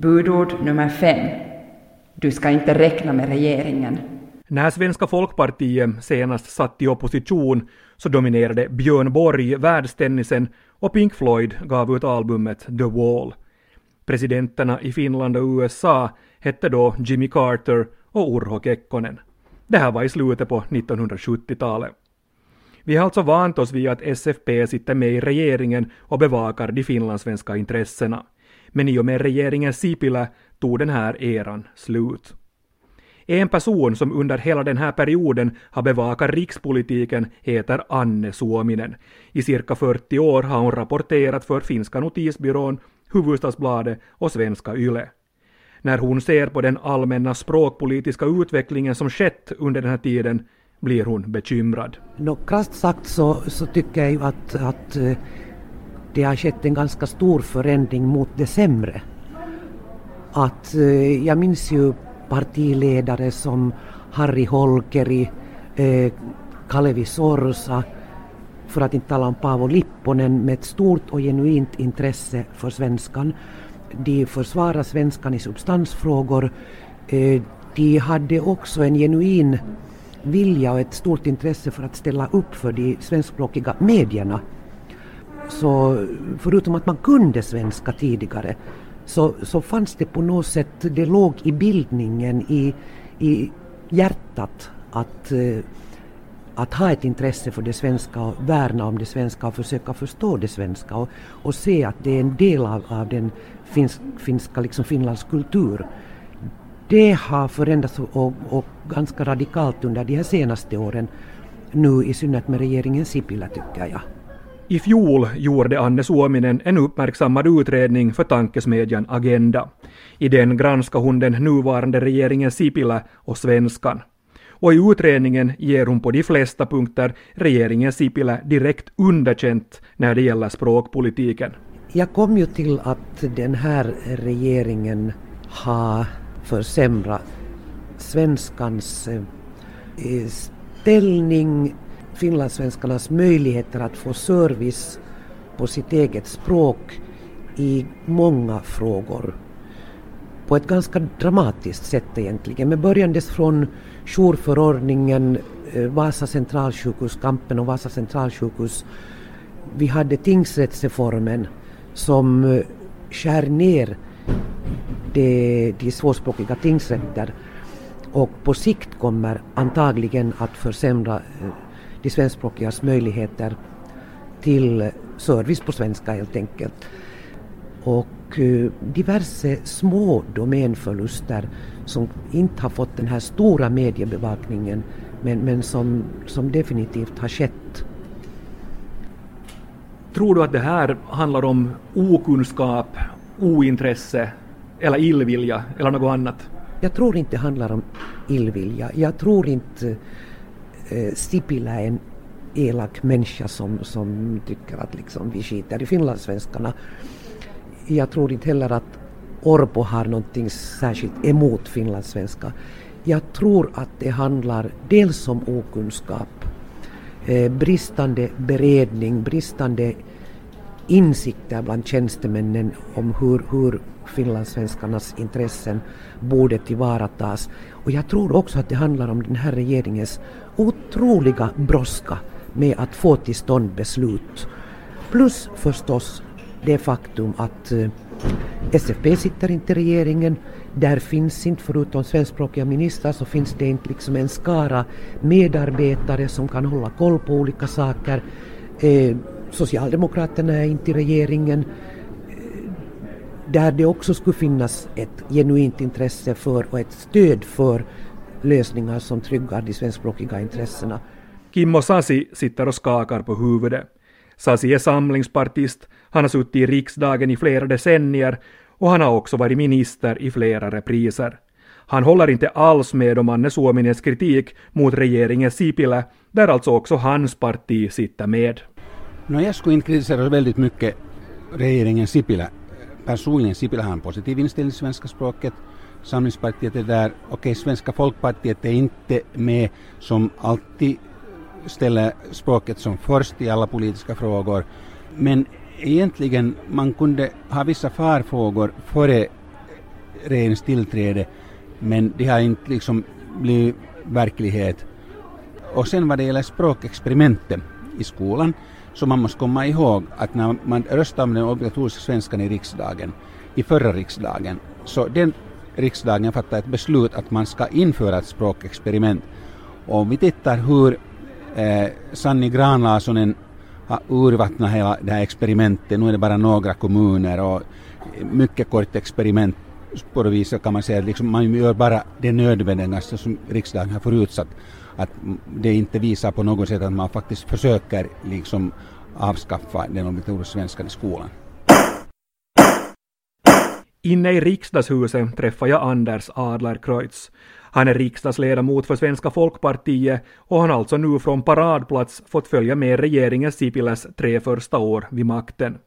Budord nummer fem. Du ska inte räkna med regeringen. När Svenska folkpartiet senast satt i opposition så dominerade Björn Borg världstennisen och Pink Floyd gav ut albumet The Wall. Presidenterna i Finland och USA hette då Jimmy Carter och Urho Kekkonen. Det här var i slutet på 1970-talet. Vi har alltså vant oss vid att SFP sitter med i regeringen och bevakar de finlandssvenska intressena. Men i och med regeringen Sipilä tog den här eran slut. En person som under hela den här perioden har bevakat rikspolitiken heter Anne Suominen. I cirka 40 år har hon rapporterat för finska notisbyrån, Hufvudstadsbladet och Svenska Yle. När hon ser på den allmänna språkpolitiska utvecklingen som skett under den här tiden blir hon bekymrad. No, krasst sagt så, så tycker jag ju att, att eh, det har skett en ganska stor förändring mot det sämre. Att, eh, jag minns ju partiledare som Harry Holkeri, eh, Kalevi Sorsa, för att inte tala om Paavo Lipponen med ett stort och genuint intresse för svenskan. De försvarar svenskan i substansfrågor. Eh, de hade också en genuin vilja och ett stort intresse för att ställa upp för de svenskspråkiga medierna. Så förutom att man kunde svenska tidigare så, så fanns det på något sätt, det låg i bildningen, i, i hjärtat att, eh, att ha ett intresse för det svenska och värna om det svenska och försöka förstå det svenska och, och se att det är en del av, av den finsk, finska, liksom Finlands kultur. Det har förändrats och, och ganska radikalt under de här senaste åren, nu i synnerhet med regeringen Sipilä tycker jag. I fjol gjorde Anne Suominen en uppmärksammad utredning för tankesmedjan Agenda. I den granskade hon den nuvarande regeringen Sipilä och svenskan. Och i utredningen ger hon på de flesta punkter regeringen Sipilä direkt underkänt när det gäller språkpolitiken. Jag kom ju till att den här regeringen har försämrat svenskans eh, ställning finlandssvenskarnas möjligheter att få service på sitt eget språk i många frågor. På ett ganska dramatiskt sätt egentligen, med börjandes från jourförordningen, eh, Vasa centralsjukhus, kampen om Vasa centralsjukhus. Vi hade tingsrättsreformen som eh, skär ner de, de svårspråkiga tingsrätter och på sikt kommer antagligen att försämra eh, de svenskspråkigas möjligheter till service på svenska helt enkelt. Och eh, diverse små domänförluster som inte har fått den här stora mediebevakningen men, men som, som definitivt har skett. Tror du att det här handlar om okunskap, ointresse eller illvilja eller något annat? Jag tror inte det handlar om illvilja. Jag tror inte Eh, Sipilä är en elak människa som, som tycker att liksom vi skiter i finlandssvenskarna. Jag tror inte heller att Orpo har någonting särskilt emot finlandssvenska. Jag tror att det handlar dels om okunskap, eh, bristande beredning, bristande insikter bland tjänstemännen om hur, hur finlandssvenskarnas intressen borde tillvaratas. Och jag tror också att det handlar om den här regeringens otroliga brådska med att få till stånd beslut. Plus förstås det faktum att eh, SFP sitter inte i regeringen. Där finns inte, förutom svenskspråkiga ministrar, så finns det inte liksom en skara medarbetare som kan hålla koll på olika saker. Eh, Socialdemokraterna är inte i regeringen där det också skulle finnas ett genuint intresse för och ett stöd för lösningar som tryggar de svenskspråkiga intressena. Kimmo Sasi sitter och skakar på huvudet. Sasi är samlingspartist, han har suttit i riksdagen i flera decennier och han har också varit minister i flera repriser. Han håller inte alls med om Anne Suominens kritik mot regeringen Sipilä, där alltså också hans parti sitter med. No, jag skulle inte kritisera väldigt mycket regeringen Sipilä personligen Sipilä har en positiv inställning till svenska språket. Samlingspartiet är där. Okej, Svenska folkpartiet är inte med som alltid ställer språket som först i alla politiska frågor. Men egentligen man kunde ha vissa farfrågor före regeringens tillträde men de har inte liksom blivit verklighet. Och sen vad det gäller språkexperimenten i skolan så man måste komma ihåg att när man röstade om den obligatoriska svenskan i riksdagen, i förra riksdagen, så den riksdagen fattade ett beslut att man ska införa ett språkexperiment. Och om vi tittar hur eh, Sanni Granlasonen har urvattnat hela det här experimentet, nu är det bara några kommuner och mycket kort experiment på det viset kan man säga att liksom man gör bara det nödvändigaste som riksdagen har förutsatt. Att det inte visar på något sätt att man faktiskt försöker liksom avskaffa den obligatoriska svenskan i skolan. Inne i riksdagshuset träffar jag Anders Adlercreutz. Han är riksdagsledamot för Svenska folkpartiet och han har alltså nu från paradplats fått följa med regeringen Sipiläs tre första år vid makten.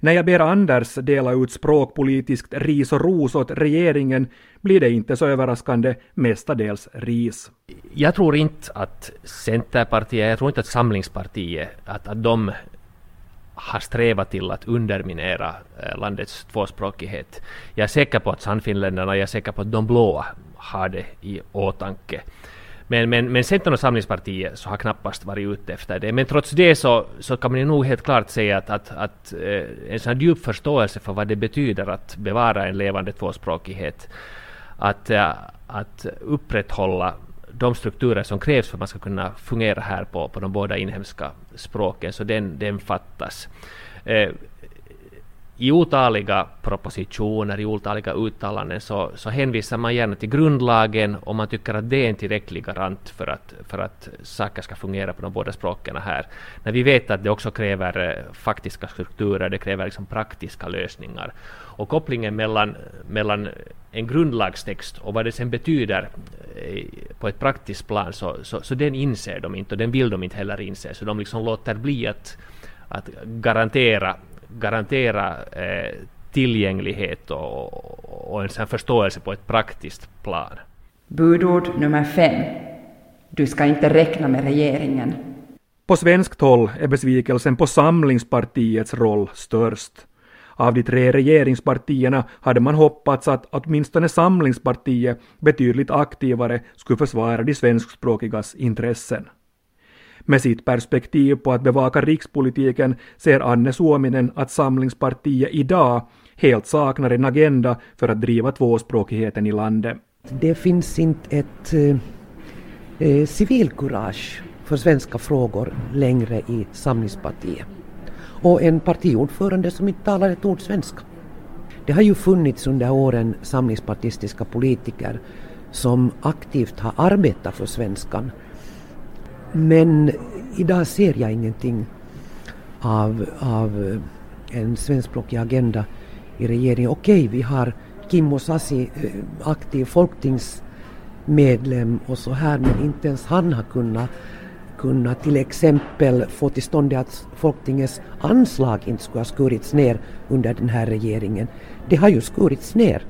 När jag ber Anders dela ut språkpolitiskt ris och ros åt regeringen blir det inte så överraskande mestadels ris. Jag tror inte att Centerpartiet, jag tror inte att Samlingspartiet, att, att de har strävat till att underminera eh, landets tvåspråkighet. Jag är säker på att Sannfinländarna, jag är säker på att de blåa har det i åtanke. Men, men, men Centern och Samlingspartiet så har knappast varit ute efter det. Men trots det så, så kan man ju nog helt klart säga att, att, att eh, en sån djup förståelse för vad det betyder att bevara en levande tvåspråkighet, att, eh, att upprätthålla de strukturer som krävs för att man ska kunna fungera här på, på de båda inhemska språken, så den, den fattas. Eh, i otaliga propositioner, i otaliga uttalanden så, så hänvisar man gärna till grundlagen och man tycker att det är en tillräcklig garant för att, för att saker ska fungera på de båda språken här. När vi vet att det också kräver eh, faktiska strukturer, det kräver liksom praktiska lösningar. Och kopplingen mellan, mellan en grundlagstext och vad det sen betyder eh, på ett praktiskt plan, så, så, så den inser de inte och den vill de inte heller inse. Så de liksom låter bli att, att garantera garantera eh, tillgänglighet och, och en sån förståelse på ett praktiskt plan. Budord nummer fem. Du ska inte räkna med regeringen. På svenskt håll är besvikelsen på Samlingspartiets roll störst. Av de tre regeringspartierna hade man hoppats att åtminstone Samlingspartiet betydligt aktivare skulle försvara de svenskspråkigas intressen. Med sitt perspektiv på att bevaka rikspolitiken ser Anne Suominen att Samlingspartiet idag helt saknar en agenda för att driva tvåspråkigheten i landet. Det finns inte ett eh, eh, civilkurage för svenska frågor längre i Samlingspartiet. Och en partiordförande som inte talar ett ord svenska. Det har ju funnits under åren samlingspartistiska politiker som aktivt har arbetat för svenskan men idag ser jag ingenting av, av eh, en svenskspråkig agenda i regeringen. Okej, vi har Kimmo Osasi, eh, aktiv folktingsmedlem och så här, men inte ens han har kunnat kunna till exempel få till stånd att Folktingets anslag inte skulle ha skurits ner under den här regeringen. Det har ju skurits ner.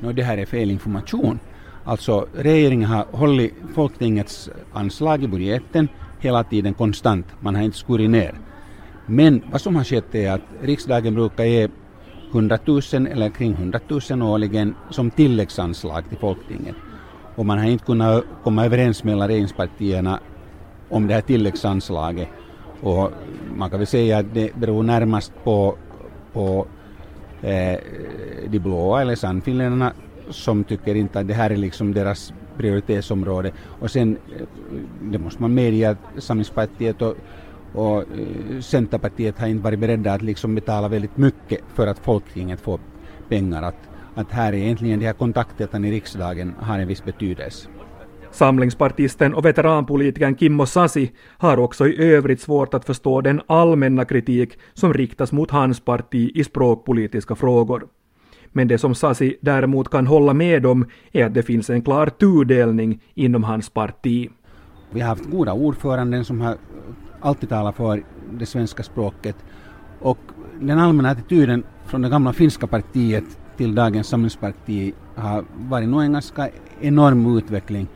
No, det här är fel information. Alltså regeringen har hållit Folktingets anslag i budgeten hela tiden konstant. Man har inte skurit ner. Men vad som har skett är att riksdagen brukar ge 100 000 eller kring 100 000 årligen som tilläggsanslag till Folktinget. Och man har inte kunnat komma överens mellan regeringspartierna om det här tilläggsanslaget. Och man kan väl säga att det beror närmast på, på eh, de blåa eller Sannfinländarna som tycker inte att det här är liksom deras prioritetsområde. Och sen, eh, det måste man medge att Samlingspartiet och, och eh, Centerpartiet har inte varit beredda att liksom betala väldigt mycket för att Folktinget får pengar. Att, att här är egentligen de här kontakterna i riksdagen har en viss betydelse. Samlingspartisten och veteranpolitikern Kimmo Sasi har också i övrigt svårt att förstå den allmänna kritik som riktas mot hans parti i språkpolitiska frågor. Men det som Sasi däremot kan hålla med om är att det finns en klar tudelning inom hans parti. Vi har haft goda ordföranden som har alltid talat för det svenska språket och den allmänna attityden från det gamla finska partiet till dagens samlingsparti har varit nog en ganska enorm utveckling.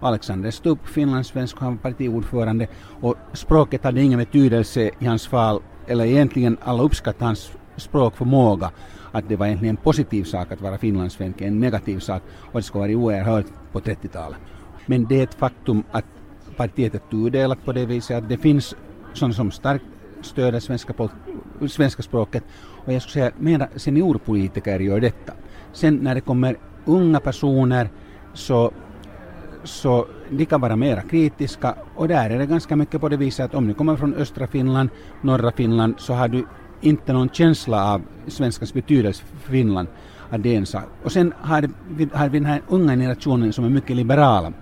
Alexander Stubb, finlandssvensk, han var partiordförande och språket hade ingen betydelse i hans fall, eller egentligen alla uppskattade hans språkförmåga att det var egentligen en positiv sak att vara finlandssvensk, en negativ sak och det skulle vara oerhört på 30-talet. Men det är ett faktum att partiet är tudelat på det viset att det finns sådana som starkt stöder svenska, svenska språket och jag skulle säga mera seniorpolitiker gör detta. Sen när det kommer unga personer så, så de kan vara mera kritiska och där är det ganska mycket på det viset att om du kommer från östra Finland, norra Finland så har du inte någon känsla av svenskans betydelse för Finland. Att det är en sak. Och sen har vi, har vi den här unga generationen som är mycket liberala.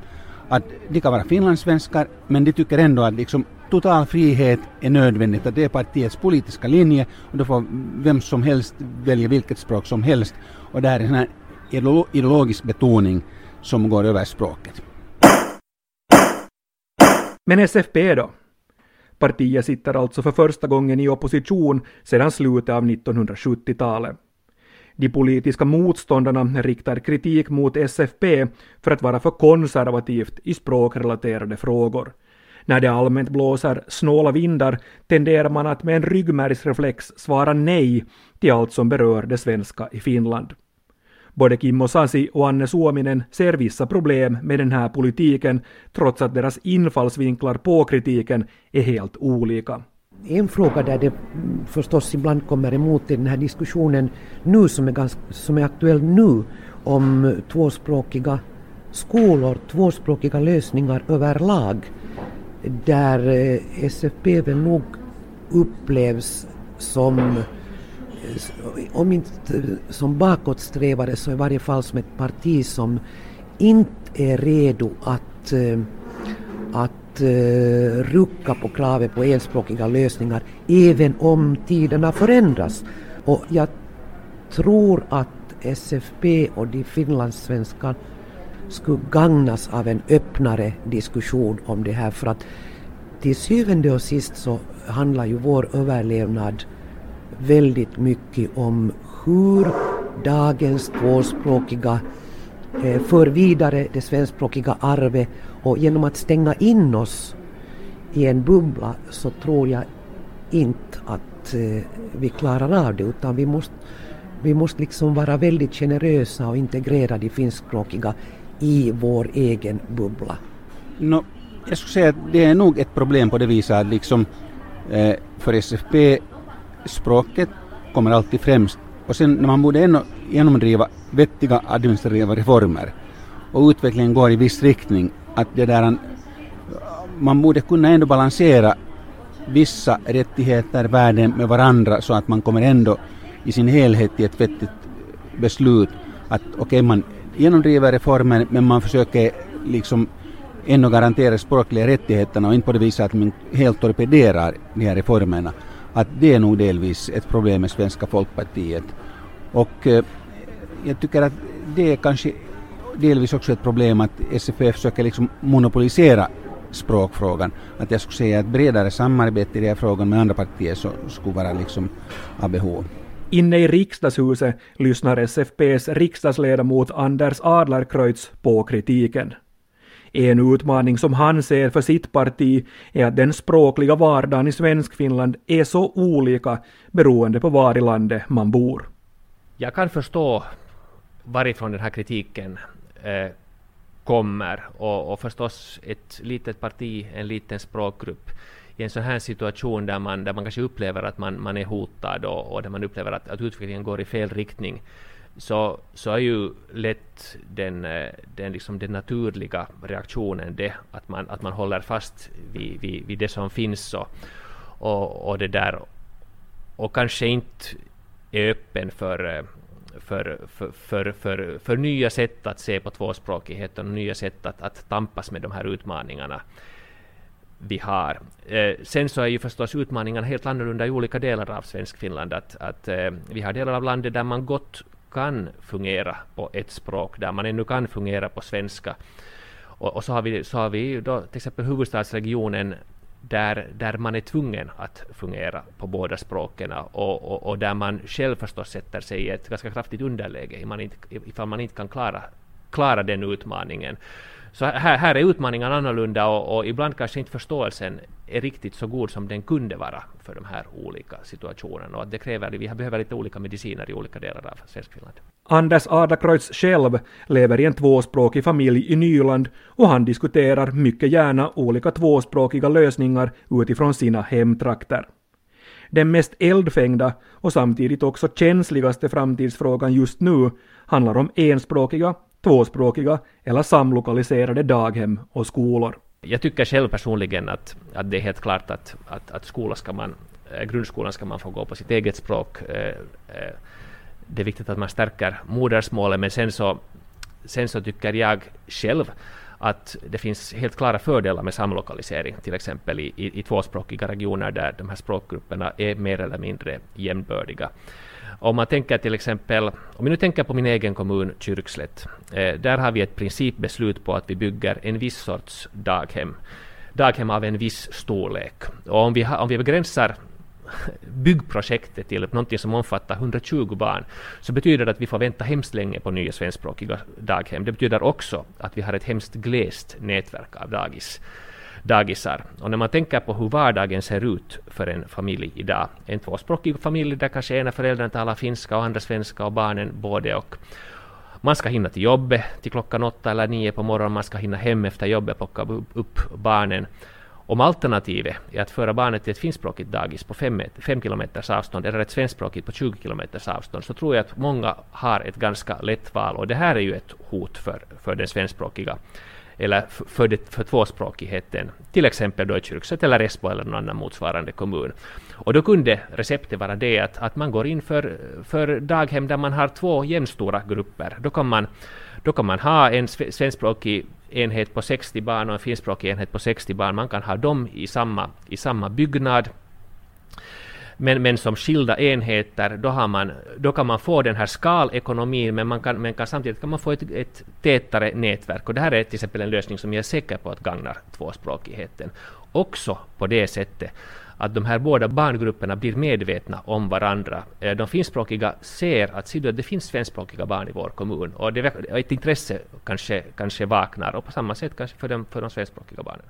Att de kan vara finlandssvenskar men de tycker ändå att liksom total frihet är nödvändigt, att det är partiets politiska linje och då får vem som helst välja vilket språk som helst. Och det här är en här ideologisk betoning som går över språket. Men SFP då? Partiet sitter alltså för första gången i opposition sedan slutet av 1970-talet. De politiska motståndarna riktar kritik mot SFP för att vara för konservativt i språkrelaterade frågor. När det allmänt blåser snåla vindar tenderar man att med en ryggmärgsreflex svara nej till allt som berör det svenska i Finland. Både Kimmo Sasi och Anne Suominen ser vissa problem med den här politiken trots att deras infallsvinklar på kritiken är helt olika. En fråga där det förstås ibland kommer emot i den här diskussionen nu som är, ganska, som är aktuell nu om tvåspråkiga skolor, tvåspråkiga lösningar överlag där eh, SFP väl nog upplevs som om inte som bakåtsträvare så i varje fall som ett parti som inte är redo att, eh, att eh, rucka på kravet på enspråkiga lösningar även om tiderna förändras. Och jag tror att SFP och de finlandssvenskar skulle gagnas av en öppnare diskussion om det här för att till syvende och sist så handlar ju vår överlevnad väldigt mycket om hur dagens tvåspråkiga eh, för vidare det svenskspråkiga arvet och genom att stänga in oss i en bubbla så tror jag inte att eh, vi klarar av det utan vi måste, vi måste liksom vara väldigt generösa och integrera de finskspråkiga i vår egen bubbla? No, jag skulle säga att det är nog ett problem på det viset att liksom, eh, för SFP språket kommer alltid främst och sen när man borde ändå genomdriva vettiga administrativa reformer och utvecklingen går i viss riktning att det där eh, man borde kunna ändå balansera vissa rättigheter, värden med varandra så att man kommer ändå i sin helhet till ett vettigt beslut att okej okay, man genomdriver reformen men man försöker liksom ändå garantera språkliga rättigheterna och inte på det viset att man helt torpederar de här reformerna. Att det är nog delvis ett problem med Svenska folkpartiet. Och eh, jag tycker att det är kanske delvis också ett problem att SFF försöker liksom monopolisera språkfrågan. Att jag skulle säga att bredare samarbete i den här frågan med andra partier så skulle vara liksom av behov. Inne i riksdagshuset lyssnar SFPs riksdagsledamot Anders Adlercreutz på kritiken. En utmaning som han ser för sitt parti är att den språkliga vardagen i Svenskfinland är så olika beroende på var i landet man bor. Jag kan förstå varifrån den här kritiken eh, kommer och, och förstås ett litet parti, en liten språkgrupp i en sån här situation där man, där man kanske upplever att man, man är hotad och, och där man upplever att, att utvecklingen går i fel riktning, så, så är ju lätt den, eh, den, liksom den naturliga reaktionen det att man, att man håller fast vid, vid, vid det som finns och, och, och det där och kanske inte är öppen för, eh, för, för, för, för, för nya sätt att se på tvåspråkigheten och nya sätt att, att tampas med de här utmaningarna vi har. Eh, sen så är ju förstås utmaningarna helt annorlunda i olika delar av Svenskfinland. Att, att eh, vi har delar av landet där man gott kan fungera på ett språk, där man ännu kan fungera på svenska. Och, och så har vi, så har vi då till exempel huvudstadsregionen där, där man är tvungen att fungera på båda språken och, och, och, där man själv förstås sätter sig i ett ganska kraftigt underläge ifall man inte kan klara, klara den utmaningen. Så här, här är utmaningen annorlunda och, och, ibland kanske inte förståelsen är riktigt så god som den kunde vara för de här olika situationerna och att det kräver, vi behöver lite olika mediciner i olika delar av Svenskfinland. Anders Adakreutz själv lever i en tvåspråkig familj i Nyland och han diskuterar mycket gärna olika tvåspråkiga lösningar utifrån sina hemtrakter. Den mest eldfängda och samtidigt också känsligaste framtidsfrågan just nu handlar om enspråkiga, tvåspråkiga eller samlokaliserade daghem och skolor. Jag tycker själv personligen att, att det är helt klart att, att, att skola ska man, eh, grundskolan ska man få gå på sitt eget språk. Eh, eh, det är viktigt att man stärker modersmålet, men sen så, sen så tycker jag själv att det finns helt klara fördelar med samlokalisering, till exempel i, i, i tvåspråkiga regioner där de här språkgrupperna är mer eller mindre jämnbördiga. Om man tänker till exempel, om vi nu tänker på min egen kommun Kyrkslätt, eh, där har vi ett principbeslut på att vi bygger en viss sorts daghem, daghem av en viss storlek. Och om vi, ha, om vi begränsar byggprojektet till någonting som omfattar 120 barn, så betyder det att vi får vänta hemskt länge på nya svenskspråkiga daghem. Det betyder också att vi har ett hemskt glest nätverk av dagis dagisar. Och när man tänker på hur vardagen ser ut för en familj idag, en tvåspråkig familj där kanske ena föräldern talar finska och andra svenska och barnen både och. Man ska hinna till jobbet till klockan åtta eller nio på morgonen, man ska hinna hem efter jobbet, plocka upp barnen. Om alternativet är att föra barnet till ett finskspråkigt dagis på fem, kilometers avstånd eller ett svenskspråkigt på 20 kilometers avstånd så tror jag att många har ett ganska lätt val och det här är ju ett hot för, för den svenskspråkiga eller för, det, för tvåspråkigheten, till exempel då i Kyrkslätt eller Esbo eller någon annan motsvarande kommun. Och då kunde receptet vara det att, att man går in för, för daghem där man har två jämnstora grupper. Då kan man, då kan man ha en svenskspråkig enhet på 60 barn och en finskspråkig enhet på 60 barn. Man kan ha dem i samma, i samma byggnad. Men, men som skilda enheter, då, har man, då kan man få den här skalekonomin, men, man kan, men kan, samtidigt kan man få ett, ett tätare nätverk. Och det här är till exempel en lösning som jag är säker på att gagnar tvåspråkigheten. Också på det sättet att de här båda barngrupperna blir medvetna om varandra. Eh, de finskspråkiga ser att, att det finns svenskspråkiga barn i vår kommun och det, ett intresse kanske, kanske vaknar och på samma sätt kanske för de, för de svenskspråkiga barnen.